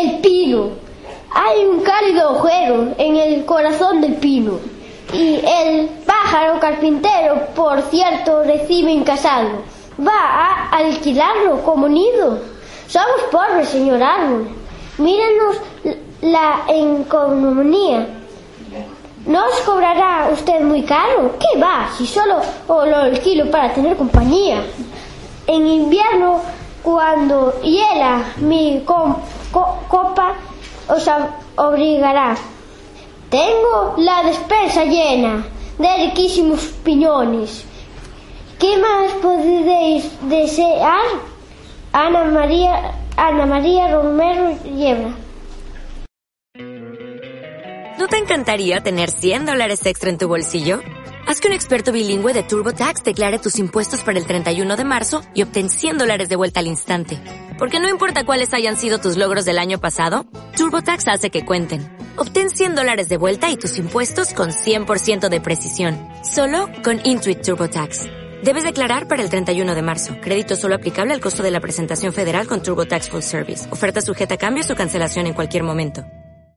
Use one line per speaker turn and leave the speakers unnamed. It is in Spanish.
El pino. Hay un cálido agujero en el corazón del pino. Y el pájaro carpintero, por cierto, recibe un casado. Va a alquilarlo como nido. Somos pobres, señor árbol. Mírenos la economía. ¿No os cobrará usted muy caro? ¿Qué va? Si solo lo alquilo para tener compañía. En invierno, cuando hiela mi copa, os obligará. Tengo la despensa llena de riquísimos piñones. ¿Qué más podéis desear? Ana María, Ana María Romero Llebra.
¿No te encantaría tener 100 dólares extra en tu bolsillo? Haz que un experto bilingüe de TurboTax declare tus impuestos para el 31 de marzo y obtén 100 dólares de vuelta al instante. Porque no importa cuáles hayan sido tus logros del año pasado, TurboTax hace que cuenten. Obtén 100 dólares de vuelta y tus impuestos con 100% de precisión. Solo con Intuit TurboTax. Debes declarar para el 31 de marzo. Crédito solo aplicable al costo de la presentación federal con TurboTax Full Service. Oferta sujeta a cambios o cancelación en cualquier momento.